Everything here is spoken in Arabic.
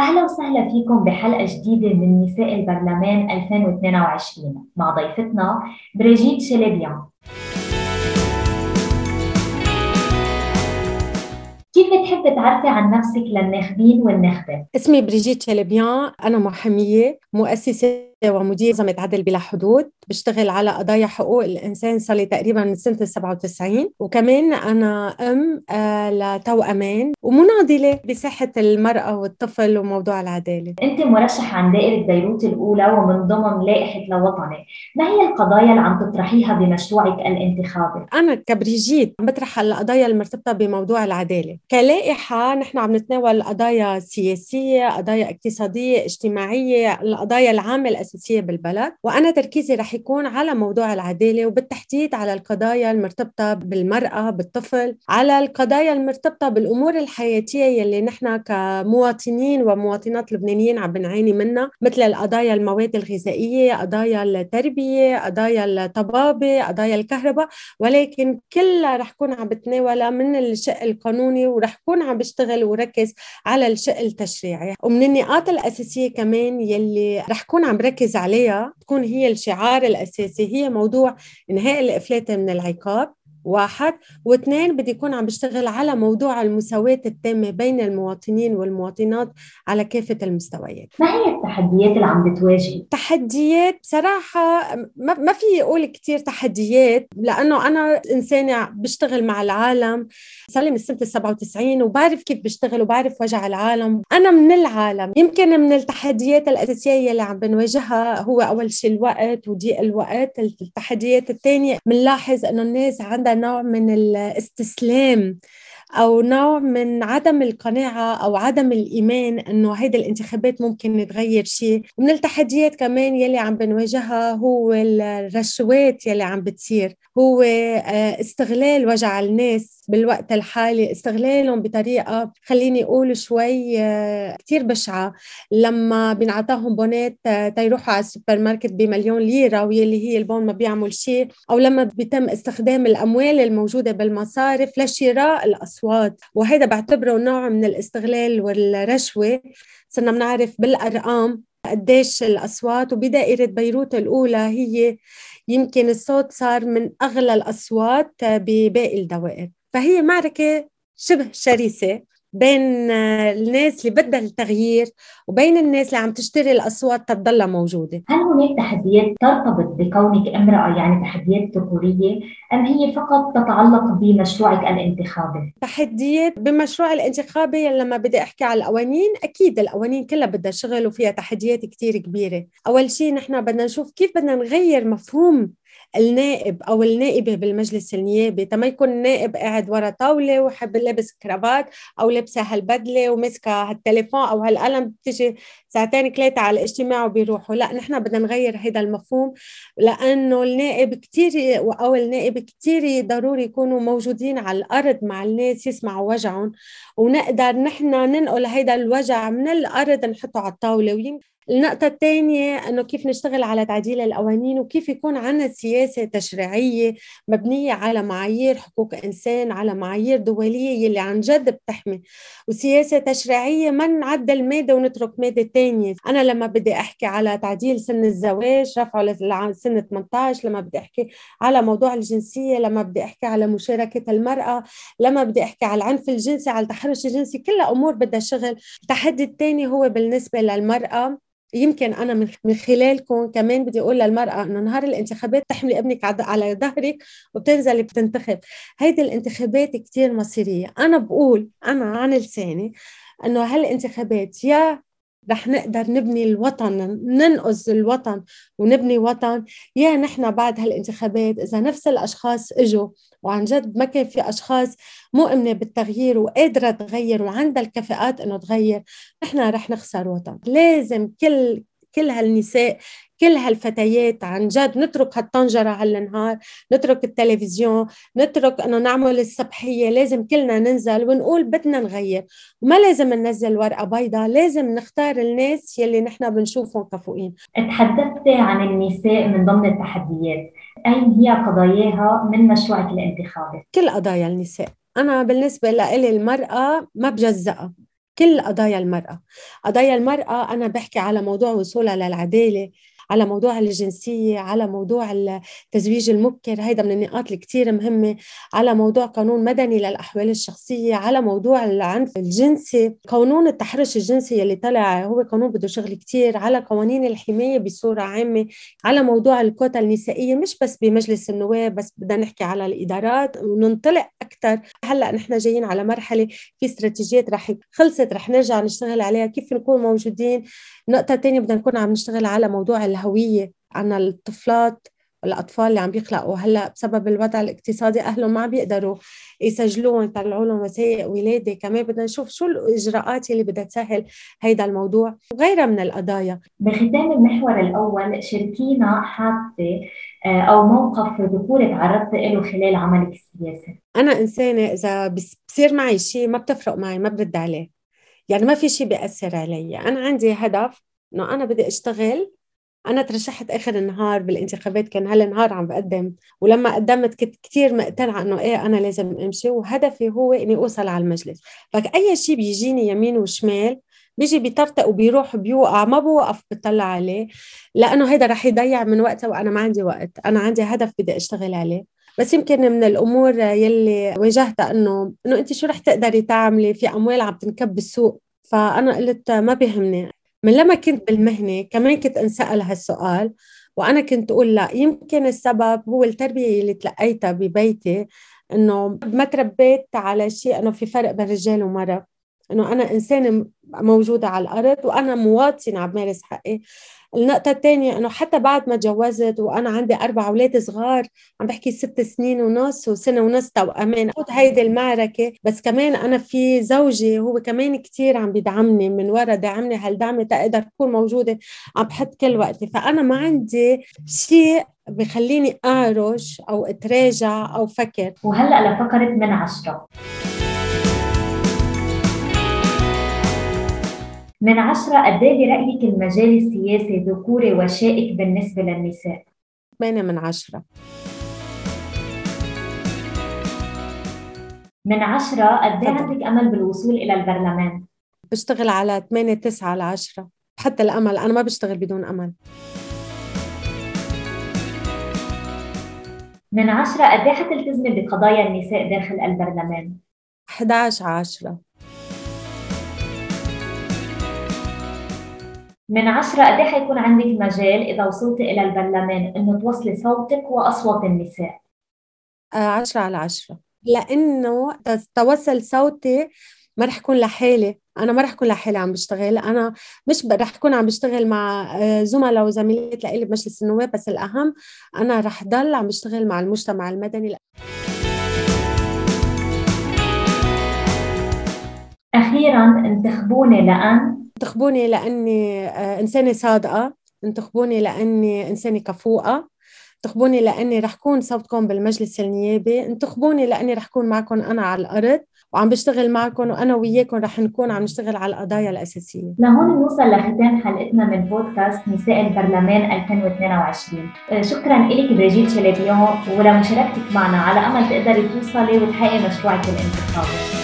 أهلا وسهلا فيكم بحلقة جديدة من نساء البرلمان 2022 مع ضيفتنا بريجيت شلبيان كيف بتحب تعرفي عن نفسك للناخبين والناخبة؟ اسمي بريجيت شلبيان أنا محامية مؤسسة ومدير منظمة عدل بلا حدود بشتغل على قضايا حقوق الإنسان صار لي تقريبا من سنة 97 وكمان أنا أم آه، لتوأمان ومناضلة بساحة المرأة والطفل وموضوع العدالة. أنت مرشحة عن دائرة بيروت الأولى ومن ضمن لائحة لوطني ما هي القضايا اللي عم تطرحيها بمشروعك الانتخابي؟ أنا كبريجيت عم بطرح القضايا المرتبطة بموضوع العدالة. كلائحة نحن عم نتناول قضايا سياسية قضايا اقتصادية اجتماعية القضايا العامة الأساسية بالبلد وأنا تركيزي رح يكون على موضوع العدالة وبالتحديد على القضايا المرتبطة بالمرأة بالطفل على القضايا المرتبطة بالأمور الحياتية يلي نحن كمواطنين ومواطنات لبنانيين عم بنعاني منها مثل القضايا المواد الغذائية قضايا التربية قضايا الطبابة قضايا الكهرباء ولكن كلها رح كون عم بتناولها من الشق القانوني ورح كون عم بشتغل وركز على الشق التشريعي. ومن النقاط الأساسية كمان يلي رح كون عم بركز عليها تكون هي الشعار الأساسي. هي موضوع إنهاء الإفلات من العقاب. واحد. واثنين بدي يكون عم بشتغل على موضوع المساواة التامة بين المواطنين والمواطنات على كافة المستويات. ما هي التحديات اللي عم بتواجهي؟ تحديات بصراحة ما في أقول كتير تحديات لأنه أنا إنسانة بشتغل مع العالم. صار لي من سنة 97 وبعرف كيف بشتغل وبعرف وجع العالم. أنا من العالم. يمكن من التحديات الأساسية اللي عم بنواجهها هو أول شيء الوقت وضيق الوقت. التحديات الثانية بنلاحظ أنه الناس عندها نوع من الاستسلام. أو نوع من عدم القناعة أو عدم الإيمان إنه هيدي الانتخابات ممكن تغير شيء. ومن التحديات كمان يلي عم بنواجهها هو الرشوات يلي عم بتصير. هو آه، استغلال وجع الناس بالوقت الحالي استغلالهم بطريقة خليني أقول شوي آه، كتير بشعة. لما بينعطاهم بونات آه، تيروحوا على السوبر ماركت بمليون ليرة واللي هي البون ما بيعمل شيء أو لما بيتم استخدام الأموال الموجودة بالمصارف لشراء الأصوات وهذا بعتبره نوع من الاستغلال والرشوة. صرنا بنعرف بالأرقام قديش الأصوات وبدائرة بيروت الأولى هي يمكن الصوت صار من أغلى الأصوات بباقي الدوائر. فهي معركة شبه شرسة. بين الناس اللي بدها التغيير وبين الناس اللي عم تشتري الأصوات تضلها موجودة. هل هناك تحديات ترتبط بكونك امرأة يعني تحديات ذكورية أم هي فقط تتعلق بمشروعك الانتخابي؟ تحديات بمشروع الانتخابي لما بدي أحكي على القوانين أكيد القوانين كلها بدها شغل وفيها تحديات كثير كبيرة. أول شيء نحن بدنا نشوف كيف بدنا نغير مفهوم النائب أو النائبة بالمجلس النيابي تما يكون النائب قاعد ورا طاولة وحب لابس كرافات أو لابسة هالبدلة وماسكه هالتليفون أو هالقلم بتيجي ساعتين ثلاثة على الاجتماع وبيروحوا. لا نحن بدنا نغير هذا المفهوم لأنه النائب كثير أو النائب كثير ضروري يكونوا موجودين على الأرض مع الناس يسمعوا وجعهم ونقدر نحن ننقل هذا الوجع من الأرض نحطه على الطاولة. ويمكن النقطة الثانية أنه كيف نشتغل على تعديل القوانين وكيف يكون عندنا سياسة تشريعية مبنية على معايير حقوق إنسان على معايير دولية يلي عن جد بتحمي. وسياسة تشريعية ما نعدل مادة ونترك مادة ثانية أنا لما بدي أحكي على تعديل سن الزواج رفعه لسن 18 لما بدي أحكي على موضوع الجنسية لما بدي أحكي على مشاركة المرأة لما بدي أحكي على العنف الجنسي على التحرش الجنسي كلها أمور بدها شغل. التحدي الثاني هو بالنسبة للمرأة. يمكن أنا من خلالكم كمان بدي أقول للمرأة إنه نهار الانتخابات تحملي ابنك على ظهرك وبتنزلي بتنتخب. هيدي الانتخابات كثير مصيرية. أنا بقول أنا عن لساني إنه هالانتخابات يا رح نقدر نبني الوطن ننقذ الوطن ونبني وطن. يا نحن بعد هالانتخابات إذا نفس الأشخاص إجوا وعن جد ما كان في أشخاص مؤمنه بالتغيير وقادرة تغير وعندها الكفاءات إنه تغير نحن رح نخسر وطن. لازم كل كل هالنساء كل هالفتيات عن جد نترك هالطنجرة هالنهار نترك التلفزيون نترك إنه نعمل الصبحية لازم كلنا ننزل ونقول بدنا نغير. وما لازم ننزل ورقة بيضاء لازم نختار الناس يلي نحن بنشوفهم كفؤين. تحدثت عن النساء من ضمن التحديات. أين هي قضاياها من مشروعك الانتخابي؟ كل قضايا النساء. أنا بالنسبة لإلي المرأة ما بجزأها. كل قضايا المرأة. قضايا المرأة أنا بحكي على موضوع وصولها للعدالة. على موضوع الجنسية على موضوع التزويج المبكر هيدا من النقاط اللي كتير مهمة على موضوع قانون مدني للأحوال الشخصية على موضوع العنف الجنسي قانون التحرش الجنسي اللي طلع هو قانون بده شغل كتير على قوانين الحماية بصورة عامة على موضوع الكوتا النسائية مش بس بمجلس النواب بس بدنا نحكي على الإدارات وننطلق أكثر هلأ نحن جايين على مرحلة في استراتيجيات رح خلصت رح نرجع نشتغل عليها كيف نكون موجودين؟ النقطة الثانية بدنا نكون عم نشتغل على موضوع الهوية عنا الطفلات الأطفال اللي عم بيخلقوا هلأ بسبب الوضع الاقتصادي أهلهم ما بيقدروا يسجلوهم يطلعوا لهم وثائق ولادة. كمان بدنا نشوف شو الإجراءات اللي بدها تسهل هيدا الموضوع. وغيرها من القضايا. بختام المحور الأول شاركينا حادثة آه، أو موقف ذكوري تعرضت له خلال عملك السياسي. أنا إنسانة إذا بصير معي شيء ما بتفرق معي ما برد عليه. يعني ما في شيء بيأثر علي. أنا عندي هدف إنه أنا بدي أشتغل أنا ترشحت آخر النهار بالانتخابات كان هالنهار عم بقدم. ولما قدمت كنت كثير مقتنعة إنه إيه أنا لازم أمشي. وهدفي هو إني أوصل على المجلس. فأي شيء بيجيني يمين وشمال بيجي بيطرطق وبيروح بيوقع ما بوقف بطلع عليه. لأنه هيدا رح يضيع من وقتها وأنا ما عندي وقت. أنا عندي هدف بدي أشتغل عليه. بس يمكن من الأمور يلي واجهتها إنه إنه أنت شو رح تقدري تعملي؟ في أموال عم تنكب بالسوق. فأنا قلت ما بيهمني. من لما كنت بالمهنة كمان كنت أنسأل هالسؤال وأنا كنت أقول لا يمكن السبب هو التربية اللي تلقيتها ببيتي إنه ما تربيت على شيء إنه في فرق بين رجال ومرأة إنه أنا إنسانة موجودة على الأرض وأنا مواطنة عم بمارس حقي. النقطة الثانية إنه حتى بعد ما تجوزت وأنا عندي أربع أولاد صغار عم بحكي ست سنين ونص وسنة ونص توأمان خذ هيدي المعركة. بس كمان أنا في زوجي هو كمان كتير عم بيدعمني من ورا دعمني هالدعم تقدر أكون موجودة. عم بحط كل وقتي. فأنا ما عندي شيء بخليني أعرج أو أتراجع أو فكر. وهلأ لفقرة من عشرة. من عشرة قد إيه برأيك المجال السياسي ذكوري وشائك بالنسبة للنساء؟ ثمانية من عشرة من عشرة قد إيه عندك أمل بالوصول إلى البرلمان؟ بشتغل على ثمانية تسعة على عشرة حتى الأمل أنا ما بشتغل بدون أمل من عشرة قد إيه حتلتزمي بقضايا النساء داخل البرلمان؟ 11 عشرة من عشرة قد إيه حيكون عندك مجال إذا وصلتي إلى البرلمان إنه توصلي صوتك وأصوات النساء؟ آه عشرة على عشرة. لأنه توصل صوتي ما رح يكون لحالي. أنا ما رح اكون لحالي عم بشتغل. أنا مش رح اكون عم بشتغل مع آه، زملاء وزميلات لإلي بمجلس النواب بس الأهم أنا رح ضل عم بشتغل مع المجتمع المدني أخيرا انتخبوني لأن انتخبوني لأني آه، إنسانة صادقة انتخبوني لأني إنسانة كفوءة انتخبوني لأني رح كون صوتكم بالمجلس النيابي انتخبوني لأني رح كون معكم أنا على الأرض وعم بشتغل معكم وأنا وياكم رح نكون عم نشتغل على القضايا الأساسية. لهون نوصل لختام حلقتنا من بودكاست نساء البرلمان 2022 آه، شكرا لك بريجيت شلبيون ولمشاركتك معنا. على أمل تقدري توصلي وتحققي مشروعك الانتخابي.